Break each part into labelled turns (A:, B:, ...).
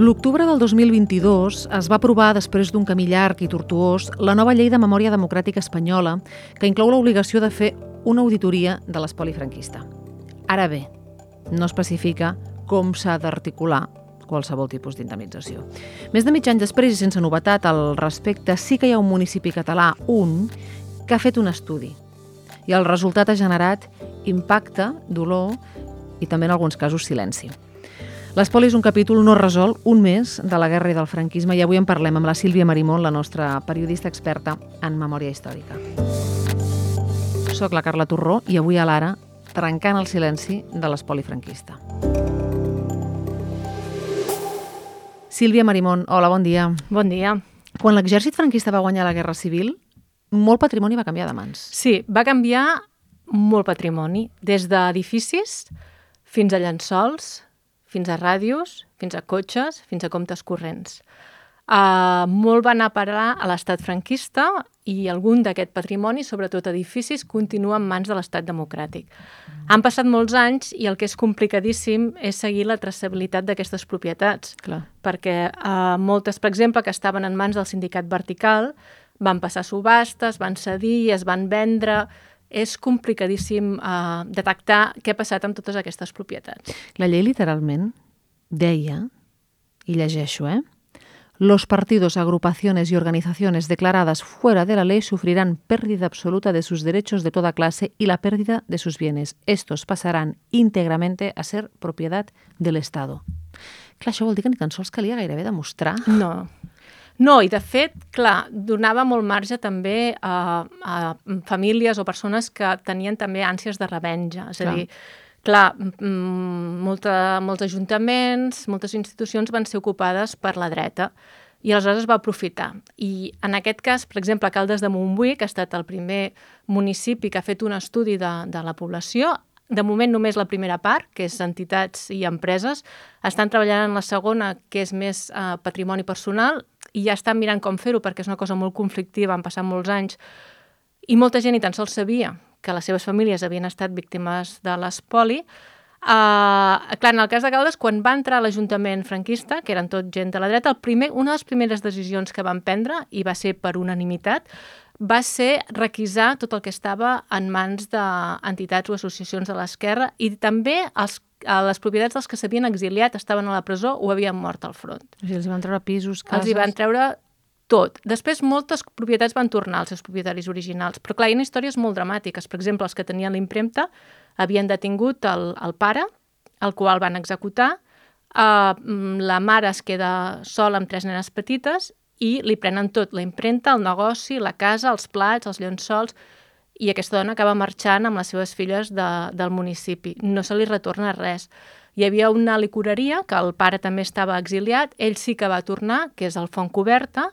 A: L'octubre del 2022 es va aprovar, després d'un camí llarg i tortuós, la nova llei de memòria democràtica espanyola, que inclou l'obligació de fer una auditoria de l'espoli franquista. Ara bé, no especifica com s'ha d'articular qualsevol tipus d'indemnització. Més de mig any després i sense novetat al respecte, sí que hi ha un municipi català, un, que ha fet un estudi. I el resultat ha generat impacte, dolor i també en alguns casos silenci. L'espoli és un capítol no resol, un mes de la guerra i del franquisme, i avui en parlem amb la Sílvia Marimón, la nostra periodista experta en memòria històrica. Soc la Carla Torró i avui a l'Ara trencant el silenci de l'espoli franquista. Sílvia Marimón, hola, bon dia.
B: Bon dia.
A: Quan l'exèrcit franquista va guanyar la Guerra Civil, molt patrimoni va canviar de mans.
B: Sí, va canviar molt patrimoni, des d'edificis fins a llençols, fins a ràdios, fins a cotxes, fins a comptes corrents. Uh, molt va anar a parar a l'estat franquista i algun d'aquest patrimoni, sobretot edificis, continua en mans de l'estat democràtic. Mm. Han passat molts anys i el que és complicadíssim és seguir la traçabilitat d'aquestes propietats.
A: Clar.
B: Perquè uh, moltes, per exemple, que estaven en mans del sindicat vertical, van passar subhastes, van cedir es van vendre és complicadíssim uh, detectar què ha passat amb totes aquestes propietats.
A: La llei literalment deia, i llegeixo, eh? Los partidos, agrupaciones y organizaciones declaradas fuera de la ley sufrirán pérdida absoluta de sus derechos de toda clase y la pérdida de sus bienes. Estos pasarán íntegramente a ser propiedad del Estado. Clar, això vol dir que ni tan sols calia gairebé demostrar...
B: No, no, i de fet, clar, donava molt marge també a, a famílies o persones que tenien també ànsies de revenja. És clar. a dir, clar, molta, molts ajuntaments, moltes institucions van ser ocupades per la dreta i aleshores es va aprofitar. I en aquest cas, per exemple, Caldes de Montbui, que ha estat el primer municipi que ha fet un estudi de, de la població, de moment només la primera part, que és entitats i empreses, estan treballant en la segona, que és més eh, patrimoni personal, i ja estan mirant com fer-ho perquè és una cosa molt conflictiva, han passat molts anys, i molta gent ni tan sols sabia que les seves famílies havien estat víctimes de l'espoli. Uh, clar, en el cas de Caldes, quan va entrar l'Ajuntament franquista, que eren tot gent de la dreta, el primer, una de les primeres decisions que van prendre, i va ser per unanimitat, va ser requisar tot el que estava en mans d'entitats o associacions de l'esquerra i també els, les propietats dels que s'havien exiliat, estaven a la presó o havien mort al front.
A: O sigui, els van treure pisos, cases...
B: Els hi van treure tot. Després, moltes propietats van tornar als seus propietaris originals. Però, clar, hi ha històries molt dramàtiques. Per exemple, els que tenien l'impremta havien detingut el, el pare, el qual van executar, Uh, la mare es queda sola amb tres nenes petites i li prenen tot, la impremta, el negoci, la casa, els plats, els llençols, i aquesta dona acaba marxant amb les seves filles de, del municipi. No se li retorna res. Hi havia una licoreria, que el pare també estava exiliat, ell sí que va tornar, que és el Font Coberta,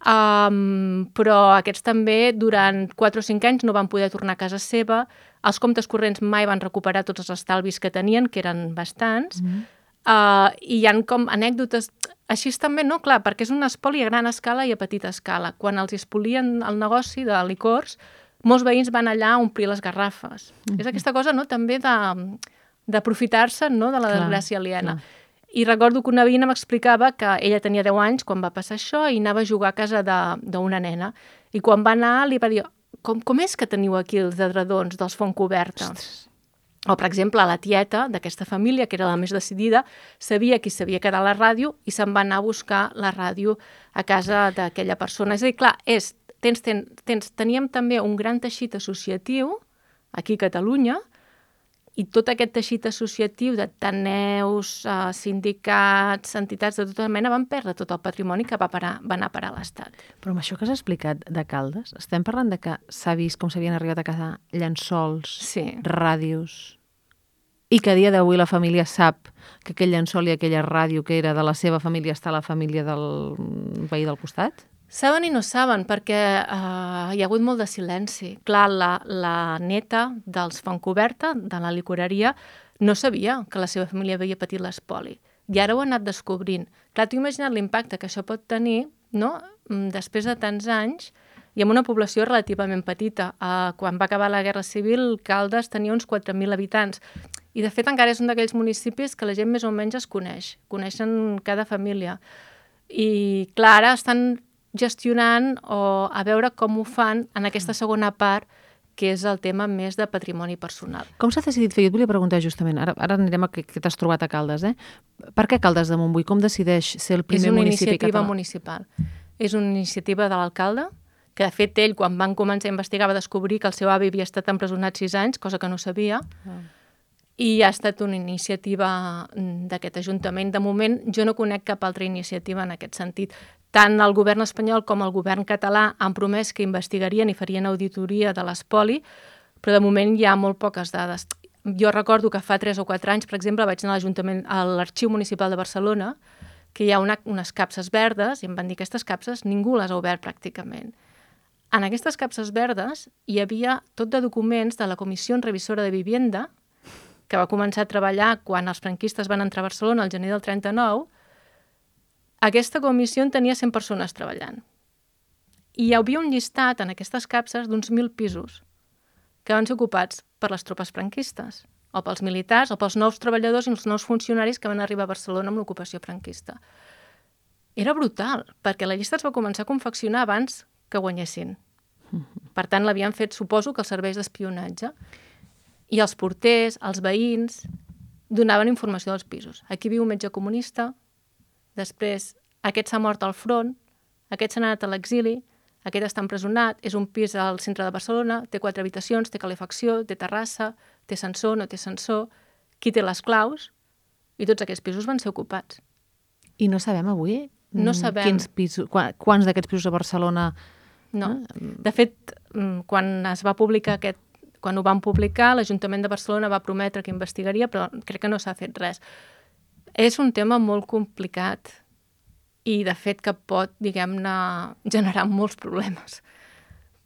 B: um, però aquests també durant 4 o 5 anys no van poder tornar a casa seva, els comptes corrents mai van recuperar tots els estalvis que tenien, que eren bastants, mm -hmm. uh, i hi han com anècdotes així també no, clar, perquè és un espoli a gran escala i a petita escala. Quan els expolien el negoci de licors, molts veïns van allà a omplir les garrafes. Mm -hmm. És aquesta cosa no, també d'aprofitar-se no, de la clar, desgràcia aliena. Clar. I recordo que una veïna m'explicava que ella tenia 10 anys quan va passar això i anava a jugar a casa d'una nena. I quan va anar li va dir com, com és que teniu aquí els adredons dels Font Coberta? Ostres. O, per exemple, la tieta d'aquesta família, que era la més decidida, sabia qui s'havia quedat a la ràdio i se'n va anar a buscar la ràdio a casa d'aquella persona. És a dir, clar, és, tens, tens, tens, teníem també un gran teixit associatiu aquí a Catalunya i tot aquest teixit associatiu de taneus, uh, sindicats, entitats de tota mena van perdre tot el patrimoni que va, parar, va anar a parar a l'Estat.
A: Però amb això que has explicat de Caldes, estem parlant de que s'ha vist com s'havien arribat a casa llençols,
B: sí.
A: ràdios, i que a dia d'avui la família sap que aquell llençol i aquella ràdio que era de la seva família està a la família del veí del costat?
B: Saben i no saben, perquè uh, hi ha hagut molt de silenci. Clar, la, la neta dels Fontcoberta, de la licoreria, no sabia que la seva família havia patit l'espoli. I ara ho ha anat descobrint. Clar, t'ho imagina't l'impacte que això pot tenir, no?, mm, després de tants anys, i amb una població relativament petita. Uh, quan va acabar la Guerra Civil, Caldes tenia uns 4.000 habitants. I, de fet, encara és un d'aquells municipis que la gent més o menys es coneix. Coneixen cada família. I, clar, ara estan gestionant o a veure com ho fan en aquesta segona part que és el tema més de patrimoni personal.
A: Com s'ha decidit fer? Jo et volia preguntar justament, ara, ara anirem a què, què t'has trobat a Caldes, eh? Per què Caldes de Montbui? Com decideix ser el primer municipi
B: català? És una iniciativa municipal. És una iniciativa de l'alcalde, que de fet ell, quan van començar a investigar, va descobrir que el seu avi havia estat empresonat sis anys, cosa que no sabia, ah. i ha estat una iniciativa mm, d'aquest Ajuntament. De moment, jo no conec cap altra iniciativa en aquest sentit. Tant el govern espanyol com el govern català han promès que investigarien i farien auditoria de l'espoli, però de moment hi ha molt poques dades. Jo recordo que fa 3 o 4 anys, per exemple, vaig anar a l'Arxiu Municipal de Barcelona, que hi ha una, unes capses verdes, i em van dir que aquestes capses ningú les ha obert pràcticament. En aquestes capses verdes hi havia tot de documents de la Comissió Revisora de Vivienda, que va començar a treballar quan els franquistes van entrar a Barcelona al gener del 39, aquesta comissió en tenia 100 persones treballant. I hi havia un llistat en aquestes capses d'uns 1.000 pisos que van ser ocupats per les tropes franquistes, o pels militars, o pels nous treballadors i els nous funcionaris que van arribar a Barcelona amb l'ocupació franquista. Era brutal, perquè la llista es va començar a confeccionar abans que guanyessin. Per tant, l'havien fet, suposo, que els serveis d'espionatge. I els porters, els veïns, donaven informació dels pisos. Aquí viu un metge comunista, Després, aquest s'ha mort al front, aquest s'ha anat a l'exili, aquest està empresonat, és un pis al centre de Barcelona, té quatre habitacions, té calefacció, té terrassa, té sensor, no té sensor, qui té les claus, i tots aquests pisos van ser ocupats.
A: I no sabem avui
B: no mm, sabem.
A: quins pisos, quants d'aquests pisos a Barcelona...
B: No. Eh? De fet, mm, quan es va publicar aquest quan ho van publicar, l'Ajuntament de Barcelona va prometre que investigaria, però crec que no s'ha fet res. És un tema molt complicat i, de fet, que pot, diguem-ne, generar molts problemes.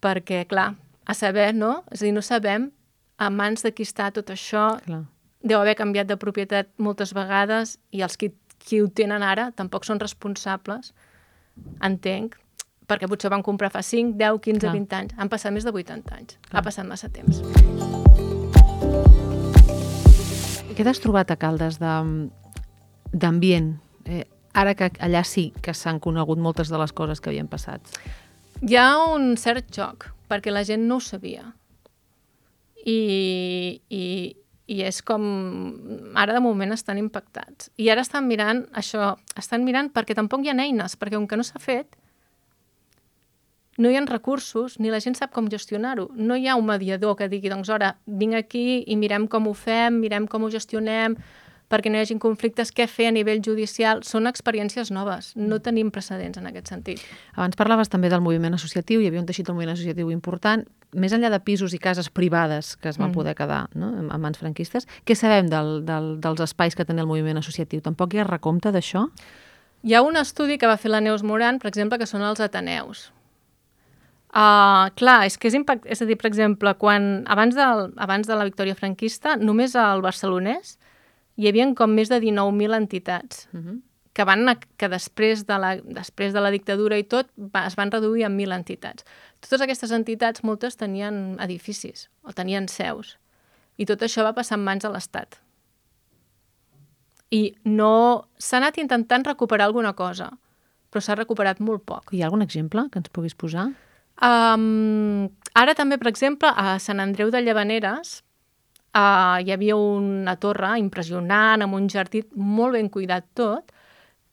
B: Perquè, clar, a saber, no? És a dir, no sabem a mans de qui està tot això. Clar. Deu haver canviat de propietat moltes vegades i els qui, qui ho tenen ara tampoc són responsables, entenc, perquè potser van comprar fa 5, 10, 15, Clar. 20 anys. Han passat més de 80 anys. Clar. Ha passat massa temps.
A: Què t'has trobat a Caldes de, d'ambient, eh, ara que allà sí que s'han conegut moltes de les coses que havien passat?
B: Hi ha un cert xoc, perquè la gent no ho sabia. I, i, i és com... Ara de moment estan impactats. I ara estan mirant això, estan mirant perquè tampoc hi ha eines, perquè com que no s'ha fet, no hi ha recursos, ni la gent sap com gestionar-ho. No hi ha un mediador que digui, doncs, ara, vinc aquí i mirem com ho fem, mirem com ho gestionem, perquè no hi hagin conflictes, què fer a nivell judicial, són experiències noves, no tenim precedents en aquest sentit.
A: Abans parlaves també del moviment associatiu, hi havia un teixit del moviment associatiu important, més enllà de pisos i cases privades que es van mm. poder quedar no, en mans franquistes, què sabem del, del, dels espais que tenia el moviment associatiu? Tampoc hi ha recompte d'això?
B: Hi ha un estudi que va fer la Neus Moran, per exemple, que són els Ateneus. Uh, clar, és que és impact... És a dir, per exemple, quan, abans, del, abans de la victòria franquista, només al barcelonès hi havia com més de 19.000 entitats uh -huh. que, van, que després, de la, després de la dictadura i tot va, es van reduir en 1.000 entitats. Totes aquestes entitats, moltes tenien edificis o tenien seus i tot això va passar en mans de l'Estat. I no s'ha anat intentant recuperar alguna cosa, però s'ha recuperat molt poc.
A: Hi ha algun exemple que ens puguis posar?
B: Um, ara també, per exemple, a Sant Andreu de Llavaneres Uh, hi havia una torre impressionant, amb un jardí molt ben cuidat tot,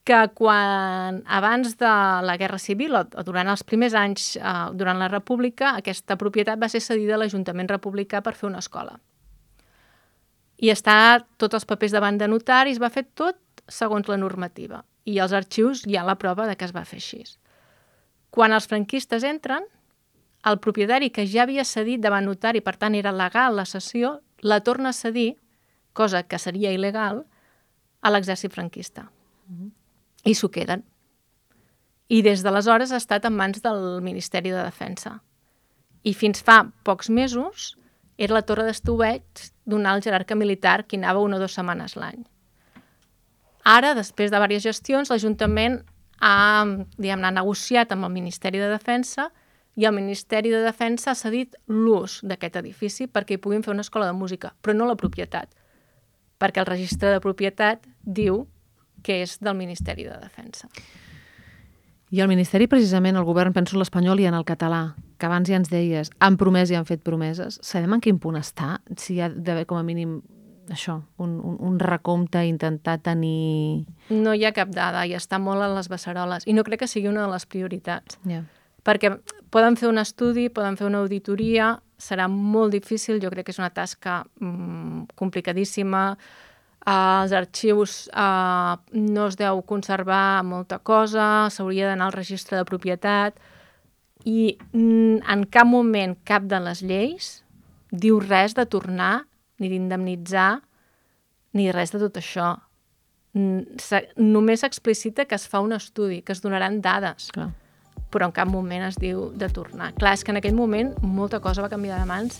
B: que quan, abans de la Guerra Civil o, durant els primers anys, uh, durant la República, aquesta propietat va ser cedida a l'Ajuntament Republicà per fer una escola. I està tots els papers davant de notaris, va fer tot segons la normativa. I els arxius hi ha la prova de que es va fer així. Quan els franquistes entren, el propietari que ja havia cedit davant notari, per tant era legal la cessió, la torna a cedir, cosa que seria il·legal, a l'exèrcit franquista. Mm -hmm. I s'ho queden. I des d'aleshores ha estat en mans del Ministeri de Defensa. I fins fa pocs mesos era la torre d'estuveig d'un alt jerarca militar que anava una o dues setmanes l'any. Ara, després de diverses gestions, l'Ajuntament ha, diguem ha negociat amb el Ministeri de Defensa i el Ministeri de Defensa ha cedit l'ús d'aquest edifici perquè hi puguin fer una escola de música, però no la propietat, perquè el registre de propietat diu que és del Ministeri de Defensa.
A: I el Ministeri, precisament, el govern, penso en l'espanyol i en el català, que abans ja ens deies, han promès i han fet promeses. Sabem en quin punt està? Si hi ha d'haver com a mínim això, un, un, un recompte, intentar tenir...
B: No hi ha cap dada i està molt en les beceroles. I no crec que sigui una de les prioritats.
A: Yeah.
B: Perquè poden fer un estudi, poden fer una auditoria, serà molt difícil, jo crec que és una tasca mm, complicadíssima, els arxius uh, no es deu conservar molta cosa, s'hauria d'anar al registre de propietat i mm, en cap moment cap de les lleis diu res de tornar ni d'indemnitzar ni res de tot això. Només explicita que es fa un estudi, que es donaran dades,
A: Clar.
B: Però en cap moment es diu de tornar. Clar, és que en aquell moment molta cosa va canviar de mans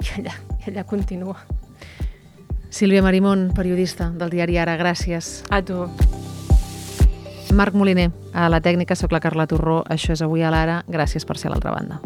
B: i allà, i allà continua.
A: Sílvia Marimón, periodista del diari Ara, gràcies.
B: A tu.
A: Marc Moliner, a la tècnica, sóc la Carla Torró, això és Avui a l'Ara, gràcies per ser a l'altra banda.